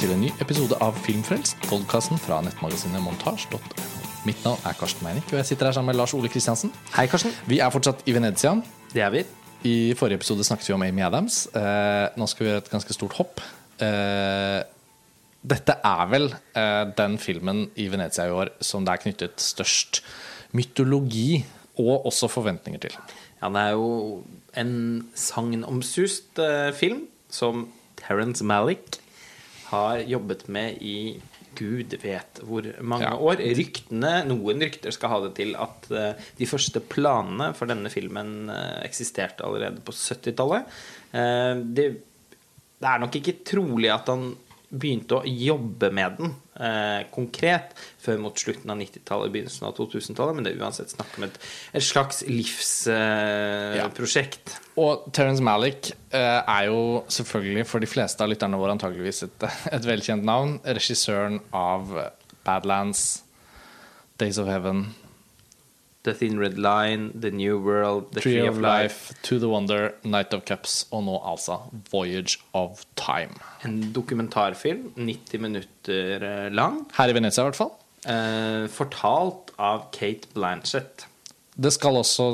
til en ny episode av Filmfrelst, podkasten fra nettmagasinet montasj.no. Mitt navn er Karsten Meinik, og jeg sitter her sammen med Lars Ole Kristiansen. Hei, Karsten. Vi er fortsatt i Venezia. Det er vi. I forrige episode snakket vi om Amy Adams. Eh, nå skal vi gjøre et ganske stort hopp. Eh, dette er vel eh, den filmen i Venezia i år som det er knyttet størst mytologi og også forventninger til. Ja, det er jo en sagnomsust eh, film som Terence Malick har jobbet med i gud vet hvor mange Ja. år. Ryktene, Noen rykter skal ha det til at uh, de første planene for denne filmen uh, eksisterte allerede på 70-tallet. Uh, det, det er nok ikke trolig at han begynte å jobbe med den eh, konkret før mot slutten av 90-tallet, begynnelsen av 2000-tallet, men det er uansett snakk om et, et slags livsprosjekt. Eh, ja. Og Terence Malick eh, er jo selvfølgelig for de fleste av lytterne våre antageligvis et, et velkjent navn. Regissøren av Badlands, Days of Heaven, The Thin Red Line, The New World, The Tree of Life, To the Wonder, Night of Cups og nå altså Voyage of Time. En dokumentarfilm, 90 minutter eh, lang, Her i Venezia, i hvert fall. eh, fortalt av Kate Blanchett. Det skal også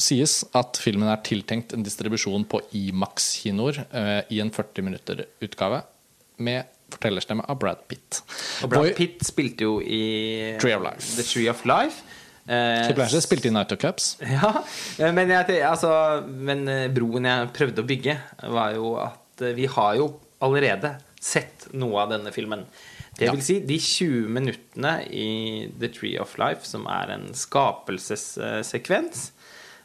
sies at filmen er tiltenkt en distribusjon på Imax-kinoer eh, i en 40 minutter-utgave med fortellerstemme av Brad Pitt. Og Brad Pitt spilte jo i Tree. The Tree of Life. Eh, Kate Blanchett spilte i Night of Cups. Ja, eh, men, jeg, altså, men eh, broen jeg prøvde å bygge, var jo at eh, vi har jo allerede sett noe av denne filmen. Det vil si, de 20 minuttene i The Tree of Life, som er en skapelsessekvens,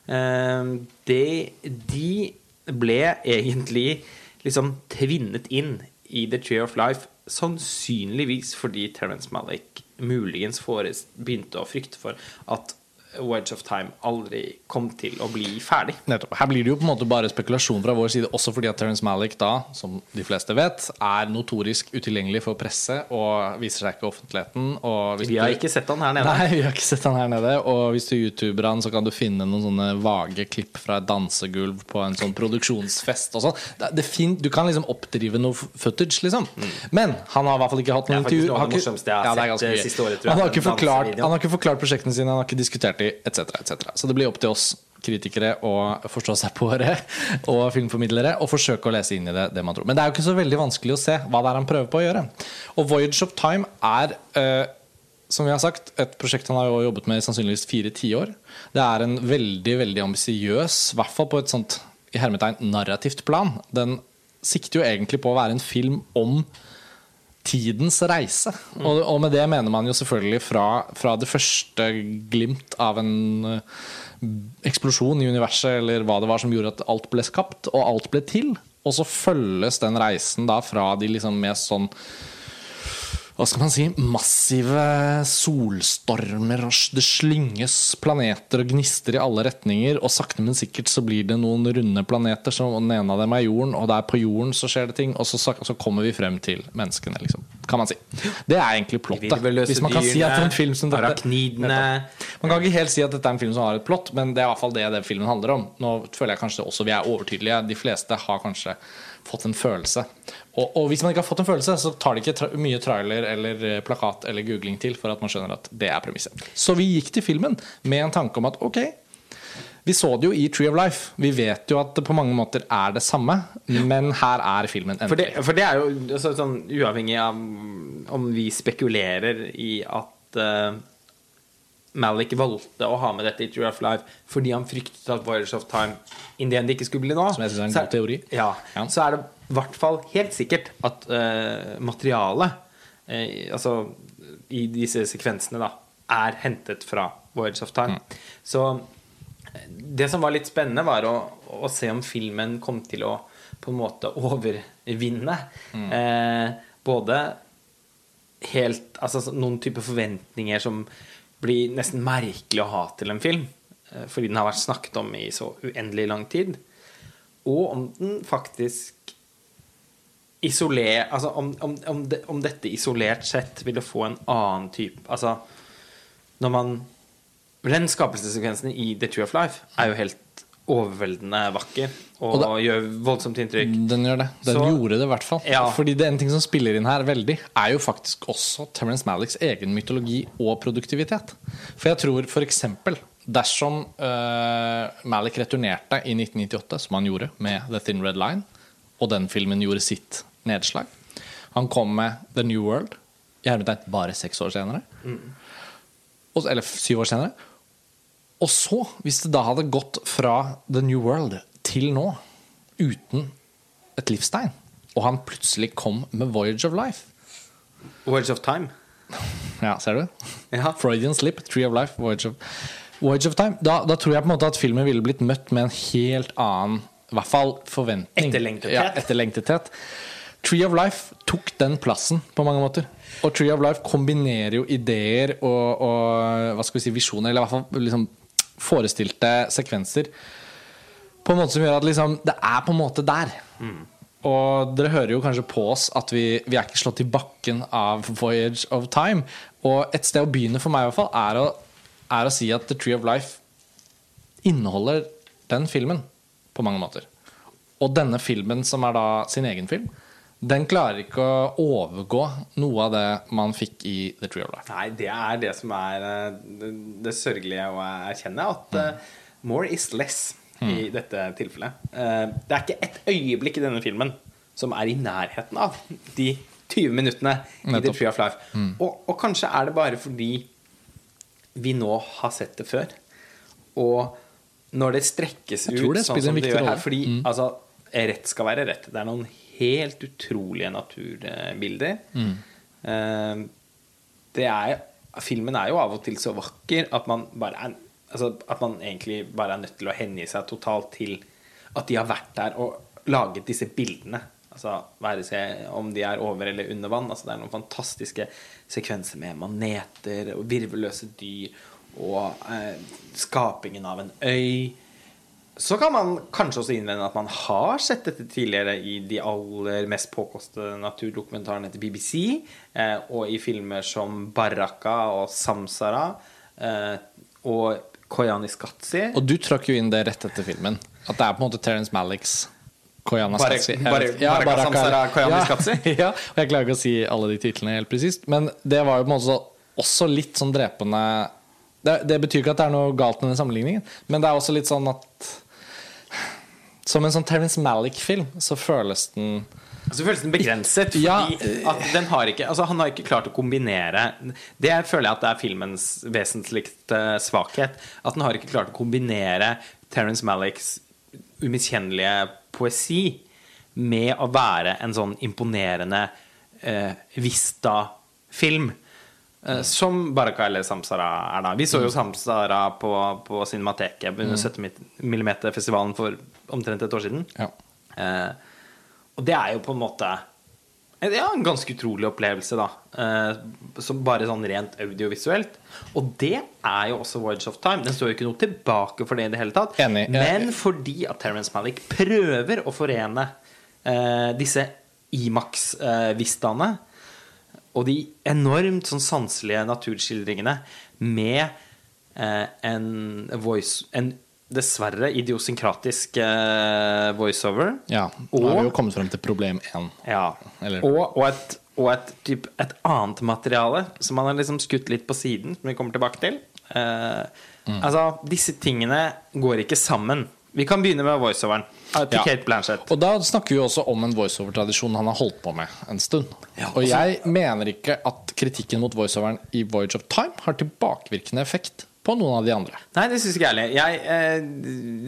eh, det, de ble egentlig liksom tvinnet inn i The Tree of Life, sannsynligvis fordi Terence Malick muligens begynte å frykte for at Wedge of Time aldri kom til å bli ferdig. Nettopp. Her blir det jo på en måte bare spekulasjon fra vår side, også fordi at Terence Malick da, som de fleste vet, er notorisk utilgjengelig for presse og viser seg ikke i offentligheten. Vi har ikke sett han her nede. Nei, vi har ikke sett han her nede. Og hvis du youtuber han, så kan du finne noen sånne vage klipp fra et dansegulv på en sånn produksjonsfest og sånn. Det, det fint, Du kan liksom oppdrive noe footage, liksom. Men han har i hvert fall ikke hatt noen intervju. Det er faktisk noe av det morsomste jeg har Ja, det sett, eh, siste året, tror jeg, Han har ikke forklart, han har ikke forklart prosjektene sine, han har ikke diskutert de, etc., etc. Så det blir opp til oss kritikere å forstå seg på det, og filmformidlere, og forsøke å lese inn i det, det man tror. Men det er jo ikke så veldig vanskelig å se hva det er han prøver på å gjøre. Og Voyage of Time er eh, som vi har sagt, et prosjekt han har jo jobbet med i sannsynligvis fire tiår. Det er en veldig veldig ambisiøs, i hvert fall på et sånt i hermetegn narrativt plan. Den sikter jo egentlig på å være en film om tidens reise. Og, og med det mener man jo selvfølgelig fra, fra det første glimt av en eh, eksplosjon i universet, eller hva det var som gjorde at alt ble skapt, og alt ble til. Og så følges den reisen da fra de liksom mest sånn hva skal man si, massive solstormer, og det slynges planeter og gnister i alle retninger, og sakte, men sikkert så blir det noen runde planeter, som den ene av dem er jorden, og der på jorden så skjer det ting, og så, så kommer vi frem til menneskene, liksom. Kan man si. Det er egentlig plottet. Hvis man kan si at en film som dette man kan ikke helt si at dette er en film som har et plott, men det er i hvert fall det den filmen handler om. Nå føler jeg kanskje også vi er overtydelige. De fleste har kanskje fått en følelse. Og, og hvis man ikke har fått en følelse, så tar det ikke tra mye trailer eller eh, plakat eller googling til for at man skjønner at det er premisset. Så vi gikk til filmen med en tanke om at ok, vi så det jo i Tree of Life. Vi vet jo at det på mange måter er det samme, men her er filmen For det, endelig. for det er jo altså, sånn uavhengig av om vi spekulerer i at eh, Malik valgte å ha med dette i True of Life fordi han fryktet at Voyage of Time in the end ikke skulle bli nå. Som jeg synes er en Så god teori. Ja, Ja. Så er det i hvert fall helt sikkert at uh, materialet uh, Altså i disse sekvensene, da, er hentet fra Voyage of Time. Mm. Så eh, det som var litt spennende, var å, å se om filmen kom til å på en måte overvinne Mm. eh, både helt Altså noen type forventninger som blir nesten merkelig å ha til en film. eh, Fordi den har vært snakket om i så uendelig lang tid. Og om den faktisk isoler, altså om, om, om, det, om dette isolert sett ville få en annen type Altså når man Den skapelsessekvensen i The Tree of Life er jo helt overveldende vakker og, Og det- gjør voldsomt inntrykk. Den gjør det. Den Så- gjorde det i hvert fall. Ja. Fordi det en ting som spiller inn her veldig, er jo faktisk også Terence Malicks egen mytologi og produktivitet. For jeg tror f.eks. dersom uh, Malick returnerte i 1998, som han gjorde med The Thin Red Line, og den filmen gjorde sitt nedslag Han kom med The New World, i hermetegn bare seks år senere. Og, eller syv år senere. Og så, hvis det da hadde gått fra The New World til nå uten et livstegn, og han plutselig kom med Voyage of Life Voyage of Time. Ja, ser du? Ja. Freudian Slip, Tree of Life, Voyage of, Voyage of Time. Da, da tror jeg på en måte at filmen ville blitt møtt med en helt annen i hvert fall forventning. Etterlengtethet. Ja, etterlengtethet. Tree of Life tok den plassen på mange måter. Og Tree of Life kombinerer jo ideer og, og hva skal vi si, visjoner, eller i hvert fall liksom forestilte sekvenser, på en måte som gjør at liksom, det er på en måte der. Og dere hører jo kanskje på oss at vi, vi er ikke slått i bakken av Voyage of Time. Og et sted å begynne for meg i hvert fall er å, er å si at The Tree of Life inneholder den filmen på mange måter. Og denne filmen, som er da sin egen film, den klarer ikke å overgå noe av det man fikk i The Tree of Life. Nei, det er det som er eh, det, det sørgelige å erkjenne. At eh, more is less i dette tilfellet. Eh, det er ikke et øyeblikk i denne filmen som er i nærheten av de 20 minuttene i The Tree of Life. Og, og kanskje er det bare fordi vi nå har sett det før. Og når det strekkes ut det sånn som det gjør her Fordi Fordi altså, rett skal være rett. Det er noen helt utrolige naturbilder. Mm. det er Filmen er jo av og til så vakker at man bare er altså, At man egentlig bare er nødt til å hengi seg totalt til at de har vært der og laget disse bildene. Altså, være seg om de er over eller under vann. Altså, det er noen fantastiske sekvenser med maneter og virvelløse dyr og eh, skapingen av en øy. Så kan man kanskje også innvende at man har sett dette tidligere i de aller mest påkostede naturdokumentarene til BBC, eh, og i filmer som Baraka og Samsara eh, og Koyaanisqatsi. Og du trakk jo inn det rett etter filmen. At det er på en måte Terence Malicks Koyana Ja, Koyana Skatsi? Ja, og jeg klarer ikke å si alle de titlene helt presist. Men det var jo på en måte så- også litt sånn drepende det, det betyr ikke at det er noe galt med den sammenligningen, men det er også litt sånn at Som en sånn Terence Malick-film så føles den Så føles den begrenset, fordi Ja, at den har ikke, altså han har ikke klart å kombinere Det føler jeg at det er filmens vesentligste svakhet. At den har ikke klart å kombinere Terence Malicks umiskjennelige poesi med å være en sånn imponerende eh, Vista-film. Eh, som Baraka eller Samsara er da. Vi så jo Samsara på, på Cinemateket under 70 mm-festivalen for omtrent et år siden. Ja. Eh, og det er jo på en måte ja, en ganske utrolig opplevelse, da. Eh, som bare sånn rent audiovisuelt. Og det er jo også Voyage of Time. Den står jo ikke noe tilbake for det i det hele tatt. Enig. Men fordi at Terence Malick prøver å forene eh, disse Imax-vistaene og de enormt sånn sanselige naturskildringene med eh, en voice En dessverre idiosynkratisk eh, voiceover. ja. Nå har vi jo kommet frem til problem én. Ja. Og, og, et, og et, typ, et annet materiale som man har liksom skutt litt på siden, som vi kommer tilbake til. Eh, Mm. Altså, disse tingene går ikke sammen. Vi kan begynne med voiceoveren eh, til Ja. Kate Blanchett. Og da snakker vi også om en voiceover-tradisjon han har holdt på med en stund. Ja, og jeg mener ikke at kritikken mot voiceoveren i Voyage of Time har tilbakevirkende effekt på noen av de andre. Nei, det syns ikke jeg heller. Eh,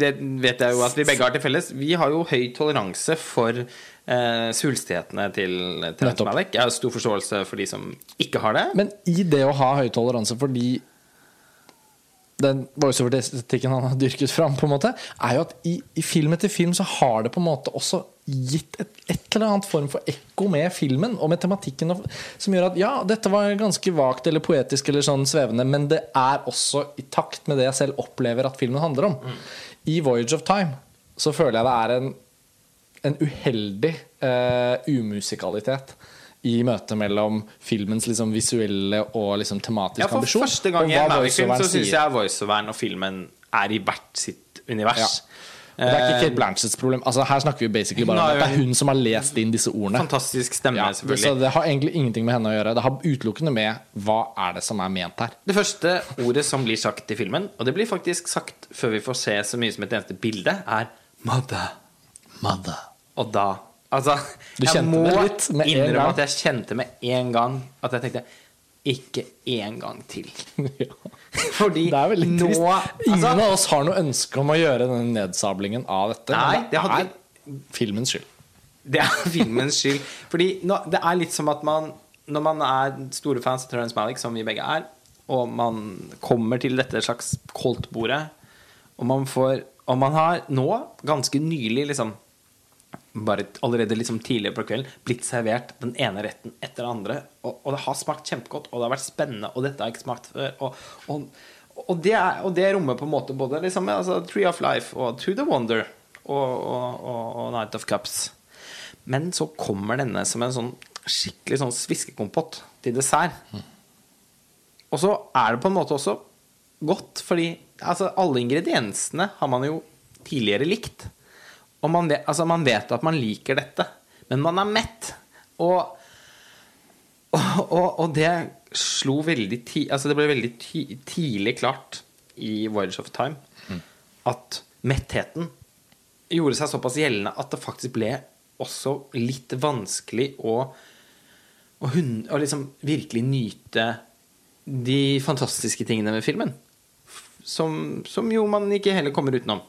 det vet jeg jo at vi begge har til felles. Vi har jo høy toleranse for eh, svulstighetene til Terence. Malick. Jeg har stor forståelse for de som ikke har det. Men i det å ha høy toleranse fordi den voiceover-estetikken han har dyrket fram, på en måte, er jo at i, i film etter film så har det på en måte også gitt et, et eller annet form for ekko med filmen og med tematikken, som gjør at ja, dette var ganske vagt eller poetisk eller sånn svevende, men det er også i takt med det jeg selv opplever at filmen handler om. I Voyage of Time så føler jeg det er en, en uheldig eh, umusikalitet i møtet mellom filmens liksom visuelle og liksom tematiske Ja, for ambisjon. første gang i en hva Malick-film så voiceoveren syns jeg voiceoveren og filmen er i hvert sitt univers. Og det er ikke Eh, Kate Blanchetts problem. Altså, her snakker vi basically bare om at det er hun som har lest inn disse ordene. Fantastisk stemme, Ja, selvfølgelig. så det har egentlig ingenting med henne å gjøre. Det har utelukkende med hva er det som er ment her. Det første ordet som blir sagt i filmen, og det blir faktisk sagt før vi får se så mye som et eneste bilde, er 'mother'. Mother. Og da Altså, Du jeg må innrømme at jeg kjente med en gang at jeg tenkte ikke en gang til. ja. Fordi Det nå trist. Ingen altså, av oss har noe ønske om å gjøre denne nedsablingen av dette. Nei, det hadde er filmens skyld. Det er filmens skyld. Fordi nå, det er litt som at man Når man er store fans av Terence Malick, som vi begge er, og man kommer til dette slags koldtbordet, og man får Og man har nå, ganske nylig, liksom bare allerede liksom tidligere på kvelden blitt servert den ene retten etter den andre. Og, og det har smakt kjempegodt, og det har vært spennende, og dette har ikke smakt før. Og, og, og, det, er, og det rommer på en måte både liksom, altså, Tree of Life og To the Wonder og, Night of Cups. Men så kommer denne som en sånn skikkelig sånn sviskekompott til dessert. Og så er det på en måte også godt, fordi altså, alle ingrediensene har man jo tidligere likt. Og man vet, altså, man vet at man liker dette, men man er mett. Og, og, og, det slo veldig ti, altså Det ble veldig ti, tidlig klart i Voyage of Time at mettheten gjorde seg såpass gjeldende at det faktisk ble også litt vanskelig å, å, hun, å liksom virkelig nyte de fantastiske tingene med filmen. Som, som jo man ikke heller kommer utenom.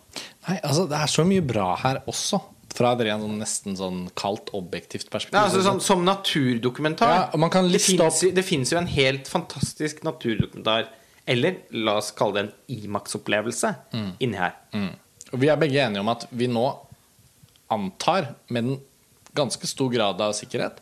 Nei, altså Det er så mye bra her også. Fra et sånn nesten sånn kaldt, objektivt perspektiv. Ja, altså, sånn, som naturdokumentar. Ja, og man kan det fins jo, finnes jo en helt fantastisk naturdokumentar, eller la oss kalle det en Imax-opplevelse, inni her. Mm. Vi er begge enige om at vi nå antar, med en ganske stor grad av sikkerhet,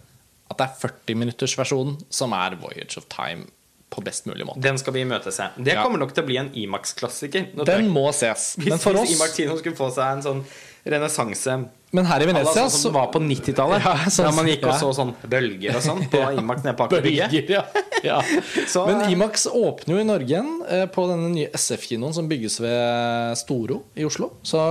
at det er 40-minuttersversjonen som er Voyage of Time på best mulig måte. Den skal vi imøtese. Det Ja. kommer nok til å bli en Imax-klassiker. Den må ses. Men for hvis Imax Kino skulle få seg en sånn renessanse Men her i Venezia sånn som var på 90-tallet. Ja, sånn- da man gikk og så sånn bølger og sånn på Imax nede på Aker Brygge. Ja. Ja. Så- Men Imax åpner jo i Norge igjen eh, på denne nye SF-kinoen som bygges ved Storo i Oslo. Så,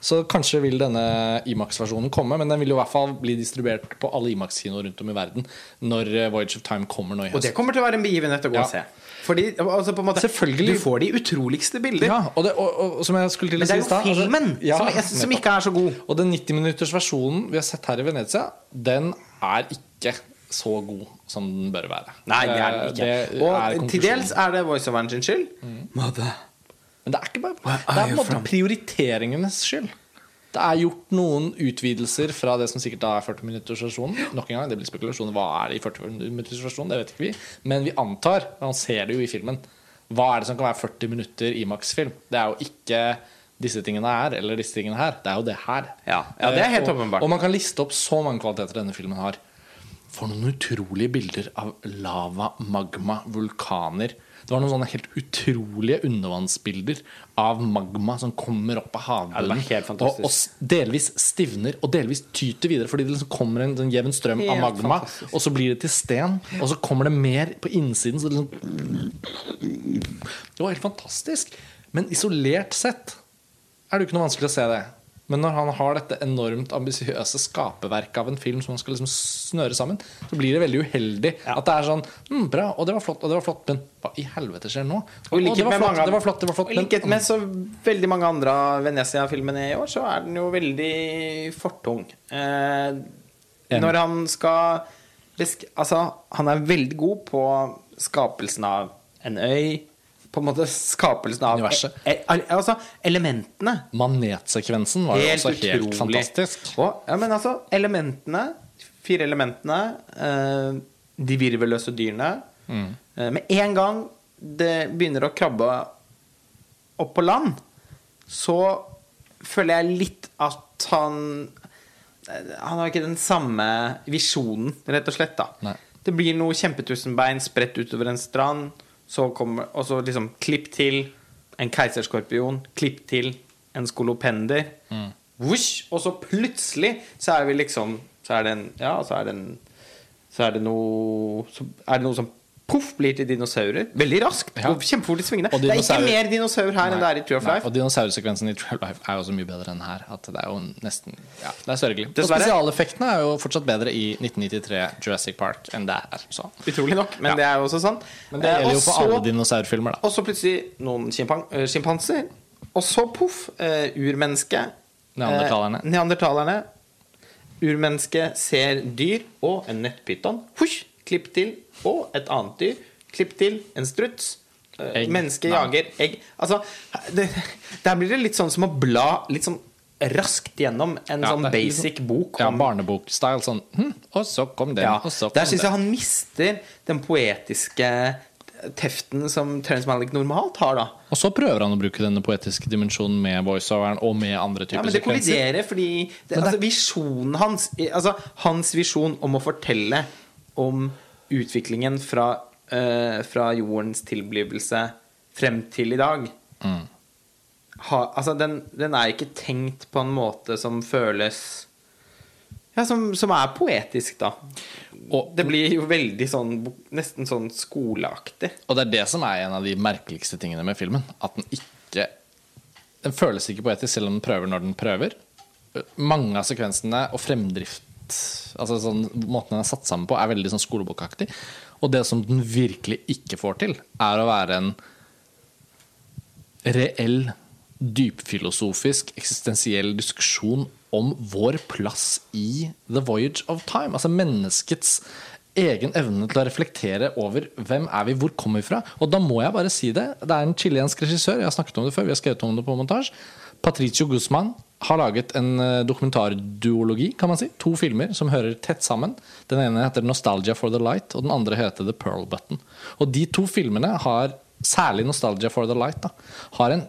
så kanskje vil denne Imax-versjonen komme, men den vil jo i hvert fall bli distribuert på alle Imax-kinoer rundt om i verden når eh, Voyage of Time kommer nå i høst. Og det kommer til å være en begivenhet å gå Ja. og se. Fordi altså, på en måte, Selvfølgelig. Du får de utroligste bilder. Ja, og, det, og, og som jeg skulle til Men å det er jo filmen altså- filmen ja, som, som ikke er så god. Og den 90-minuttersversjonen vi har sett her i Venezia, den er ikke så god som den bør være. Nei, det er den Eh, ikke. det er og til dels er det voiceoveren sin skyld. Mm. Men det er ikke bare Where Det er på en måte prioriteringenes skyld. Det er gjort noen utvidelser fra det som sikkert er 40-minuttersversjonen. Nok en gang, det blir spekulasjoner. Hva er det i 40-minuttersversjonen? Det vet ikke vi. Men vi antar, man ser det jo i filmen, hva er det som kan være 40 minutter i maksfilm? Det er jo ikke disse tingene her, eller disse tingene her. Det er jo det her. Ja, ja, det er helt åpenbart. og. Og man kan liste opp så mange kvaliteter denne filmen har. For noen utrolige bilder av lava, magma, vulkaner. Det var noen sånne helt utrolige undervannsbilder av magma som kommer opp av havbunnen. Ja, og, og delvis stivner, og delvis tyter videre. Fordi det liksom kommer en sånn jevn strøm av magma, fantastisk. og så blir det til sten. Og så kommer det mer på innsiden. Så det, liksom det var helt fantastisk. Men isolert sett er det jo ikke noe vanskelig å se det. Men når han har dette enormt ambisiøse skaperverket av en film som han skal liksom snøre sammen, så blir det veldig uheldig Ja. at det er sånn mm, Bra, og det var flott, og det var flott, men hva i helvete skjer nå? Og i likhet med flott, mange det var flott, det var flott, Og likhet med så veldig mange andre av Venezia-filmene i år, så er den jo veldig fortung. Eh, når han skal Altså, han er veldig god på skapelsen av en øy. På en måte skapelsen av Universet. E, e, altså elementene. Manetsekvensen var jo også helt fantastisk. Og, ja, men altså, elementene, fire elementene, eh, de virvelløse dyrene Mm. eh, Med en gang det begynner å krabbe opp på land, så føler jeg litt at han Han har ikke den samme visjonen, rett og slett. da Nei. Det blir noe kjempetusenbein spredt utover en strand, så kommer, og så liksom klipp til en keiserskorpion, klipp til en skolopender. Mm. Vush, og så plutselig så er vi liksom Så er det en Ja, så er det en Så er det noe Så er det noe som Poff blir til dinosaurer. Veldig raskt. Ja. Kjempefort i svingene. Det er ikke mer dinosaur her enn det er i Tree of Nei, Life. og dinosaursekvensen i True Life er jo så mye bedre enn her. At det er jo nesten Ja, det er sørgelig. Og spesialeffektene er jo fortsatt bedre i 1993 Jurassic Park enn det er. Så. Utrolig nok, men Ja. det er jo også sant. Men det Eh, gjelder jo for alle dinosaurfilmer, da. Og så plutselig noen eh, sjimpanser. Og så poff, uh, urmenneske. Neandertalerne. Uh, neandertalerne. Urmenneske ser dyr og en nettpyton. Husj, klipp til. Og et annet dyr. Klipp til. En struts. Eh, Egg. Menneske jager egg. Altså, det, der blir det litt sånn som å bla litt sånn raskt gjennom en Ja, sånn basic basic bok om ja, barnebokstyle. Sånn hm, Og så kom den, ja, og så kom Der syns jeg han mister den poetiske teften som Terence Malick normalt har, da. Og så prøver han å bruke denne poetiske dimensjonen med voiceoveren og med andre typer Ja, men det sekvenser. kolliderer fordi det, altså, Visjonen hans Altså hans visjon om å fortelle om utviklingen fra, uh, fra jordens tilblivelse frem til i dag Mm. ha, Altså, den, den er ikke tenkt på en måte som føles Ja, som, som er poetisk, da. Og- det blir jo veldig sånn Nesten sånn skoleaktig. Og det er det som er en av de merkeligste tingene med filmen. At den ikke Den føles ikke poetisk selv om den prøver når den prøver. Mange av sekvensene og Altså sånn Måten den er satt sammen på, er veldig sånn skolebokaktig. Og det som den virkelig ikke får til, er å være en reell, dypfilosofisk, eksistensiell diskusjon om vår plass i The Voyage of Time. Altså menneskets egen evne til å reflektere over hvem er vi, hvor kommer vi fra. Og da må jeg bare si det. Det er en chilensk regissør, jeg har snakket om det før, vi har skrevet om det på montasje. Patricio Guzman har laget en eh, dokumentarduologi, kan man si. To filmer som hører tett sammen. Den ene heter 'Nostalgia for the Light', og den andre heter 'The Pearl Button'. Og de to filmene har, særlig 'Nostalgia for the Light', da, har en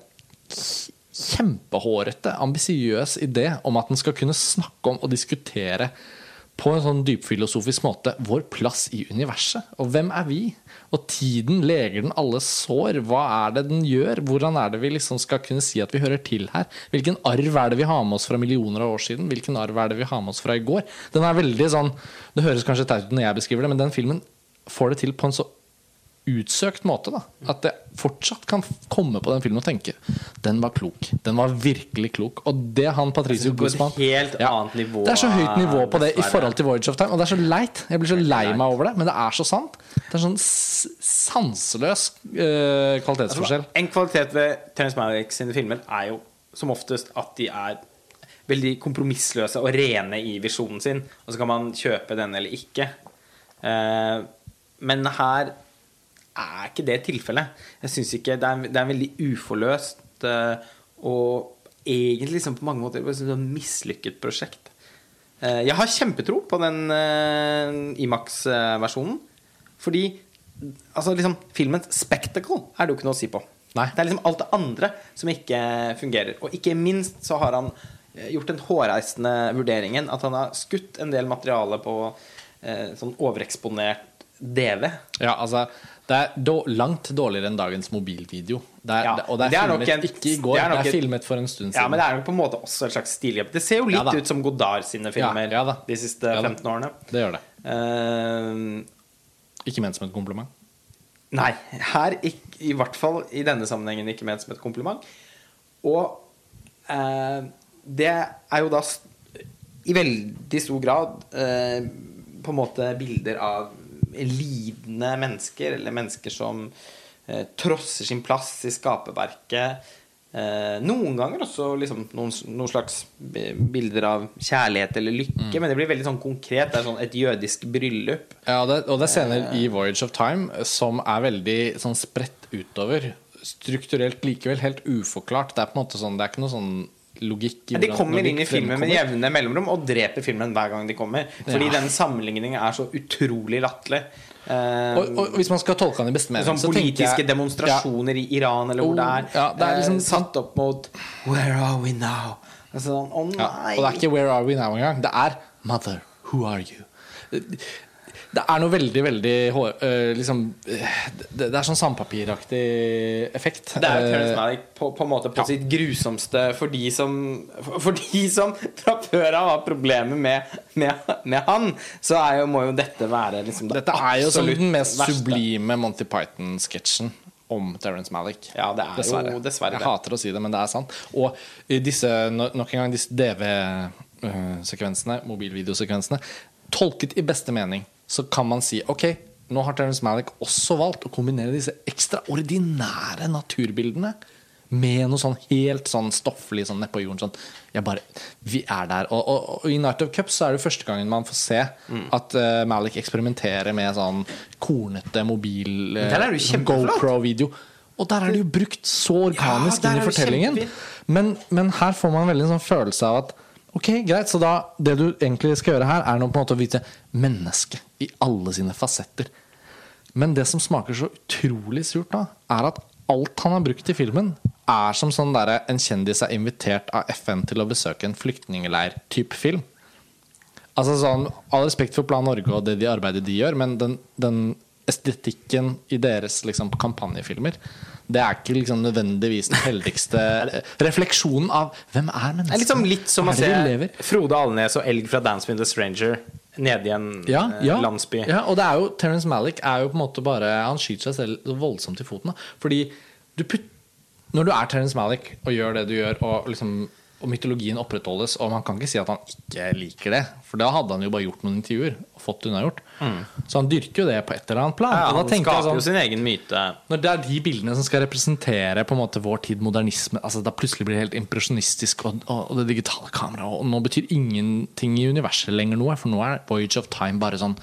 kjempehårete, ambisiøs idé om at den skal kunne snakke om og diskutere på en sånn dypfilosofisk måte vår plass i universet. Og hvem er vi? Og tiden leger den alle sår. Hva er det den gjør? Hvordan er det vi liksom skal kunne si at vi hører til her? Hvilken arv er det vi har med oss fra millioner av år siden? Hvilken arv er det vi har med oss fra i går? Den er veldig sånn Det høres kanskje teit ut når jeg beskriver det, men den filmen får det til på en så utsøkt måte. da At jeg fortsatt kan komme på den filmen og tenke Den var klok. Den var virkelig klok. Og det han Patricio Altså, Guzman ja, Det er så høyt nivå på det i forhold til Voyage of Time. Og det er så leit. Jeg blir så lei meg over det, men det er så sant. Det er sånn sanseløs uh, kvalitetsforskjell. En kvalitet ved Terence Malick sine filmer er jo som oftest at de er veldig kompromissløse og rene i visjonen sin. Og så kan man kjøpe den eller ikke. Uh, men her er ikke det tilfellet. Jeg synes ikke Det er, det er veldig uforløst eh, og egentlig liksom på mange måter et sånn mislykket prosjekt. Eh, jeg har kjempetro på den uh, Imax-versjonen. Fordi altså liksom, filmens spectacle er det jo ikke noe å si på. Nei. Det er liksom alt det andre som ikke fungerer. Og ikke minst så har han eh, gjort den hårreisende vurderingen at han har skutt en del materiale på eh, sånn overeksponert DV. Ja, altså Det er do, langt dårligere enn dagens mobilvideo. Det er, Ja, og det er, det er filmet en- ikke i går, det det er er, nok et- filmet for en stund siden. Ja, men det er jo på en måte også et slags stilgrep. Det ser jo litt Ja ut som Godard sine filmer Ja, de siste Ja 15 årene. Det gjør det. Uh, Ikke ment som et kompliment. Nei, her ikke, i hvert fall i denne sammenhengen ikke ment som et kompliment. Og uh, det er jo da i veldig stor grad uh, på en måte bilder av lidende mennesker, eller mennesker som eh, trosser sin plass i skaperverket. Eh, noen ganger også liksom noen, noen slags bilder av kjærlighet eller lykke, men det blir veldig sånn konkret. Det er sånn et jødisk bryllup. Ja, det, og det er scener i Voyage of Time som er veldig sånn spredt utover. Strukturelt likevel helt uforklart. Det er på en måte sånn Det er ikke noe sånn logikk de kommer inn i filmen med jevne mellomrom og dreper filmen hver gang de kommer. Fordi Ja. den sammenligningen er så utrolig latterlig. Eh, og, og hvis man skal tolke han i beste mening, sånn politiske jeg- demonstrasjoner i Iran eller hvor Oh, det er, ja, det er eh, liksom- satt opp mot Where are we now? Altså, oh, Ja, og det er ikke 'Where are we now' engang. Det er 'Mother, who are you'? Det er noe veldig, veldig liksom, det, er sånn sandpapiraktig effekt. Det er jo Terence Eh, Malick på, på en måte på ja. sitt grusomste for de som For de som fra før av har problemer med, med, med han, så jo, må jo dette være liksom det Dette er jo som den mest verste. sublime Monty Python-sketsjen om Terence Malick. Ja, det er jo dessverre Jeg hater å si det, men det er sant. Og disse, nok en gang disse DV-sekvensene, mobilvideosekvensene, tolket i beste mening, så kan man si ok, nå har Terence Malick også valgt å kombinere disse ekstraordinære naturbildene med noe sånn helt sånn stofflig sånn nedpå jorden. Sånn. Jeg bare, vi er der. Og, og, og i Night of Cups så er det første gangen man får se Mm. at uh, Malick eksperimenterer med sånn kornete mobil eh, kjempeflott. GoPro-video. Og der er det jo brukt så organisk Ja, inn i fortellingen. Men, men her får man veldig en sånn følelse av at Ok, greit, så da det du egentlig skal gjøre her, er nå på en måte å vite mennesket i alle sine fasetter. Men det som smaker så utrolig surt da, er at alt han har brukt i filmen, er som sånn der en kjendis er invitert av FN til å besøke en flyktningleir-type film. Altså sånn, All respekt for Plan Norge og det de arbeidet de gjør, men den, den estetikken i deres liksom, kampanjefilmer det er ikke liksom nødvendigvis den heldigste refleksjonen av hvem er Det er liksom litt som å se? Frode Alnes og Elg fra Dance with a Stranger nede i en ja, eh, ja, landsby. Ja, og det er jo Terence Malick er jo på en måte bare Han skyter seg selv så voldsomt i foten. Da. Fordi du putt, når du er Terence Malick og gjør det du gjør, og, liksom, og mytologien opprettholdes, og man kan ikke si at han ikke liker det, for da hadde han jo bare gjort noen intervjuer og fått unnagjort. Mm. Så han dyrker jo det på et eller annet plan. Ja, han skaper sånn, jo sin egen myte. Når det er de bildene som skal representere på en måte vår tid modernisme altså Da plutselig blir det helt impresjonistisk, og, og, og det digitale kameraet Og nå betyr ingenting i universet lenger noe, for nå er Voyage of Time bare sånn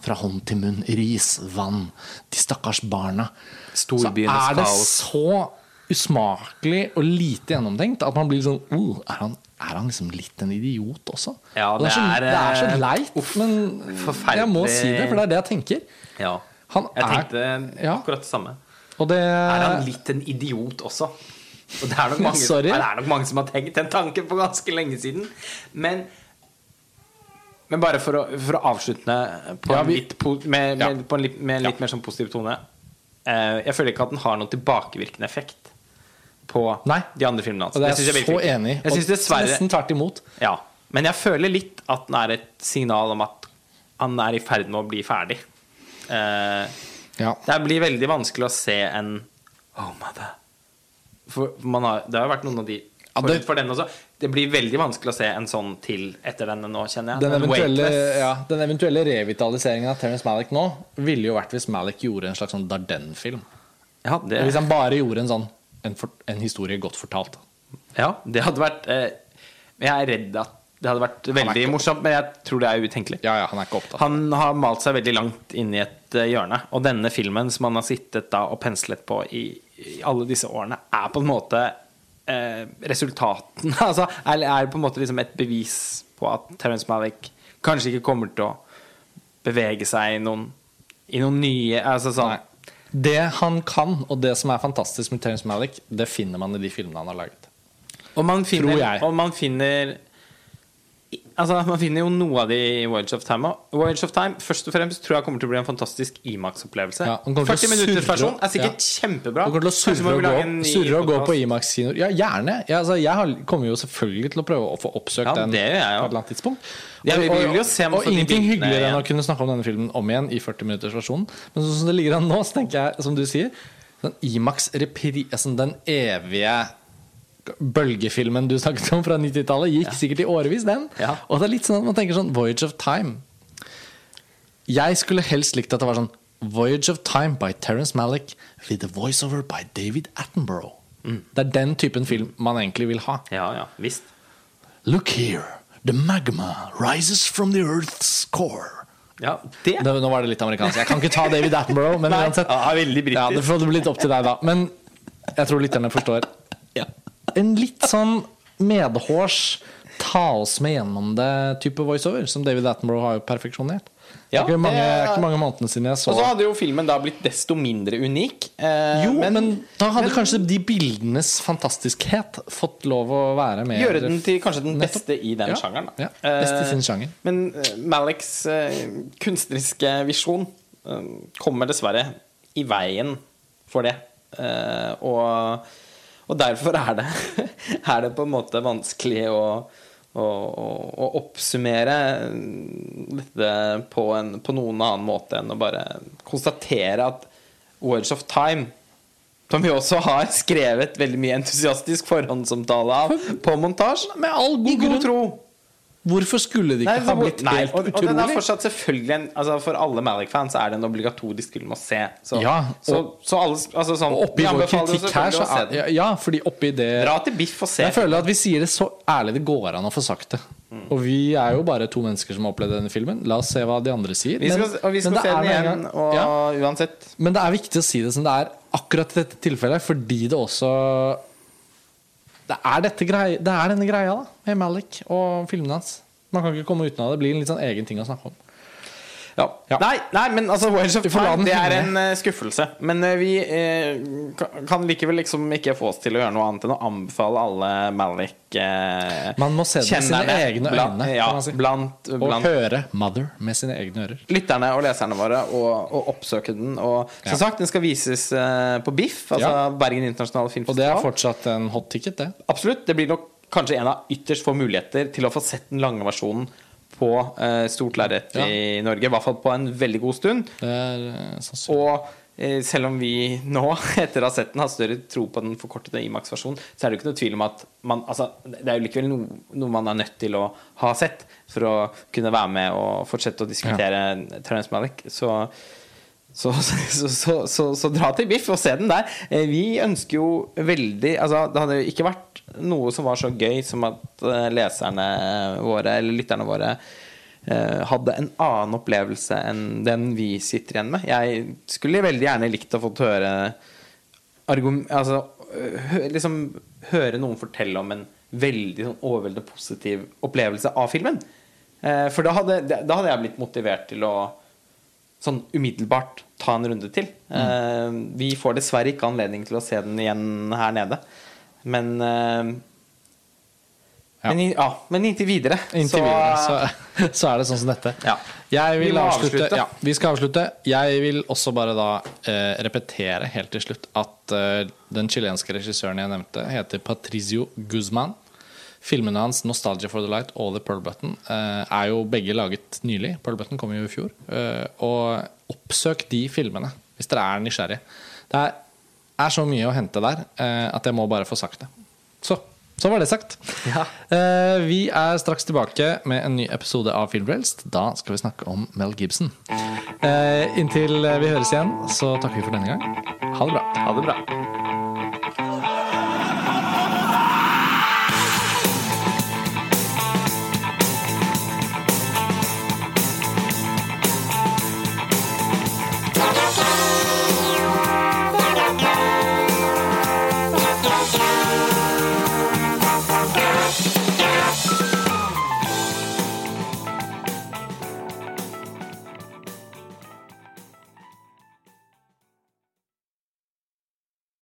fra hånd til munn. Ris, vann, de stakkars barna. Så er det så usmakelig og lite gjennomtenkt at man blir sånn oh, er, han, er han liksom litt en idiot også? Ja, Og det, er så, det er, det er så eh, leit, uff, men jeg må si det, for det er det jeg tenker. Ja. Han Jeg er- tenkte ja. akkurat det samme. Og det Er han litt en idiot også? Og det er nok mange, det er nok mange som har tenkt den tanken for ganske lenge siden. Men men bare for å, for å avslutte på Ja, en vi- litt, med, med, Ja. på en med en litt mer sånn positiv tone eh, Jeg føler ikke at den har noen tilbakevirkende effekt på Nei. de andre filmene hans. Og det er jeg jeg så enig i. Nesten tvert imot. ja. Men jeg føler litt at den er et signal om at han er i ferd med å bli ferdig. Uh, Ja. det blir veldig vanskelig å se en Oh, mother. For man har, det har jo vært noen av de Ja, det- for den også. Det blir veldig vanskelig å se en sånn til etter denne nå, kjenner jeg. Den eventuelle, ja, den eventuelle revitaliseringen av Terence Malick nå ville jo vært hvis Malick gjorde en slags sånn Darden-film. Ja, det, Hvis han bare gjorde en sånn en, for, en historie godt fortalt. ja, det hadde vært eh, Jeg er redd at det hadde vært veldig morsomt, men jeg tror det er utenkelig. Ja, ja, han er ikke opptatt. Han har malt seg veldig langt inn i et eh, hjørne. Og denne filmen som han har sittet da og penslet på i, i alle disse årene, er på en måte eh, resultaten Altså er, er på en måte liksom et bevis på at Terence Malick kanskje ikke kommer til å bevege seg i noen, i noen nye Altså sånn. Det han kan, og det som er fantastisk med Terence Malick, det finner man i de filmene han har laget. Og man finner, og man finner Altså, Man finner jo noe av det i Voyage of Time. Og Voyage of Time først og fremst tror jeg kommer til å bli en fantastisk Imax-opplevelse. Ja, den kommer til 40 å minutters versjon er sikkert ja. kjempebra. Du kommer til å surre og gå, surre og gå på. Imax-kinoer. Ja, gjerne. Ja, altså, jeg kommer jo selvfølgelig til å prøve å få oppsøkt Ja, den på et eller annet tidspunkt. Og, av de ingenting hyggeligere enn å kunne snakke om denne filmen om igjen i 40 minutters versjon. Men sånn som det ligger an nå, så tenker jeg, som du sier sånn Imax repri... Altså, den evige bølgefilmen du snakket om fra 90-tallet, gikk sikkert i årevis, den. Ja. Og det er litt sånn at man tenker sånn Voyage of Time. Jeg skulle helst likt at det var sånn Voyage of Time by Terence Malick with a voiceover by David Attenborough. Det er den typen film man egentlig vil ha. Ja, ja, visst. Look here, the magma rises from the earth's core. Ja, det Det, nå var det litt amerikansk. Jeg kan ikke ta David Attenborough, men uansett. ja. Ja, det får bli litt opp til deg, da. Men jeg tror lytterne forstår. Ja. En litt sånn medhårs ta oss med gjennom det type voiceover, som David Attenborough har jo perfeksjonert. det er ikke mange, det- ikke mange månedene siden jeg så Og så hadde jo filmen da blitt desto mindre unik. Eh, Jo, men, da hadde men- kanskje de bildenes fantastiskhet fått lov å være med. Gjøre den til kanskje den Nettopp. beste i den Ja, sjangeren. Ja, beste i sin Eh, sjanger. Men Malek's Maliks eh, kunstneriske visjon eh, kommer dessverre i veien for det. Eh, og, og derfor er det, er det på en måte vanskelig å, å, å, oppsummere dette på, en, på noen annen måte enn å bare konstatere at Words of Time som vi også har skrevet veldig mye entusiastisk forhåndsomtale av på montasje. Med all god god tro. Hvorfor skulle det ikke Nei, ha blitt nei, helt og, og den er fortsatt selvfølgelig en, altså For alle Malik-fans er det en obligatorisk film å se. Så, Ja, så, så alle altså sånn, Og oppi vår kritikk her, så er ja, ja, fordi oppi det Dra til Biff og se. Jeg føler at vi sier det så ærlig det går an å få sagt det. Og vi er jo bare to mennesker som har opplevd denne filmen. La oss se hva de andre sier. vi skal, Men- og vi skal se den igjen, og ja, uansett. Men det er viktig å si det som det er akkurat i dette tilfellet, fordi det også Det er, grei, det er denne greia da med Malik og filmene hans. Man kan ikke komme uten av det. Det blir en litt sånn egen ting å snakke om. Ja. Ja. Nei, nei, men altså Wales of Time Det er en uh, skuffelse. Men uh, vi uh, kan- likevel liksom ikke få oss til å gjøre noe annet enn å anbefale alle Malik Man må se det med sine egne øyne, Ja, si. blant, Og høre Mother med sine egne ører. lytterne og leserne våre og, og oppsøke den. Og som sagt, den skal vises på BIFF, altså. Bergen internasjonale Og det er fortsatt en hot ticket, det. Absolutt. Det blir nok kanskje en av ytterst få muligheter til å få sett den lange versjonen på eh, stort lerret Ja. i Norge. I hvert fall på en veldig god stund. Er sånn. Og eh, selv om vi nå, etter å ha sett den, har større tro på den forkortede Imax-versjonen, så er det jo ikke noe tvil om at man Altså, det er jo likevel noe, noe man er nødt til å ha sett for å kunne være med og fortsette å diskutere Terence Malick. Så så, så, så, så, så dra til Biff og se den der. Vi ønsker jo veldig Altså, det hadde jo ikke vært noe som var så gøy som at eh, leserne våre, eller lytterne våre, eh, hadde en annen opplevelse enn den vi sitter igjen med. Jeg skulle veldig gjerne likt å få høre altså, liksom, høre noen fortelle om en veldig sånn overveldende positiv opplevelse av filmen. Eh, For da hadde, da hadde jeg blitt motivert til å sånn umiddelbart ta en runde til. Mm. vi får dessverre ikke anledning til å se den igjen her nede. Men eh, Ja. men, ja, men inntil videre Inntil videre så, så er det sånn som dette. Ja. Jeg vil Vi avslutte. avslutte. Ja, vi skal avslutte. Jeg vil også bare da eh, repetere helt til slutt at eh, den chilenske regissøren jeg nevnte, heter Patricio Guzman. Filmene hans 'Nostalgia for the Light' og 'The Pearl Button' eh, er jo begge laget nylig. Pearl Button kom jo i fjor. Eh, og oppsøk de filmene hvis dere er nysgjerrige. Det er, er så mye å hente der eh, at jeg må bare få sagt det. Så, så var det sagt. Ja. Eh, vi er straks tilbake med en ny episode av Filmfrelst. Da skal vi snakke om Mel Gibson. Eh, inntil vi høres igjen, så takker vi for denne gang. Ha det bra. Ha det bra.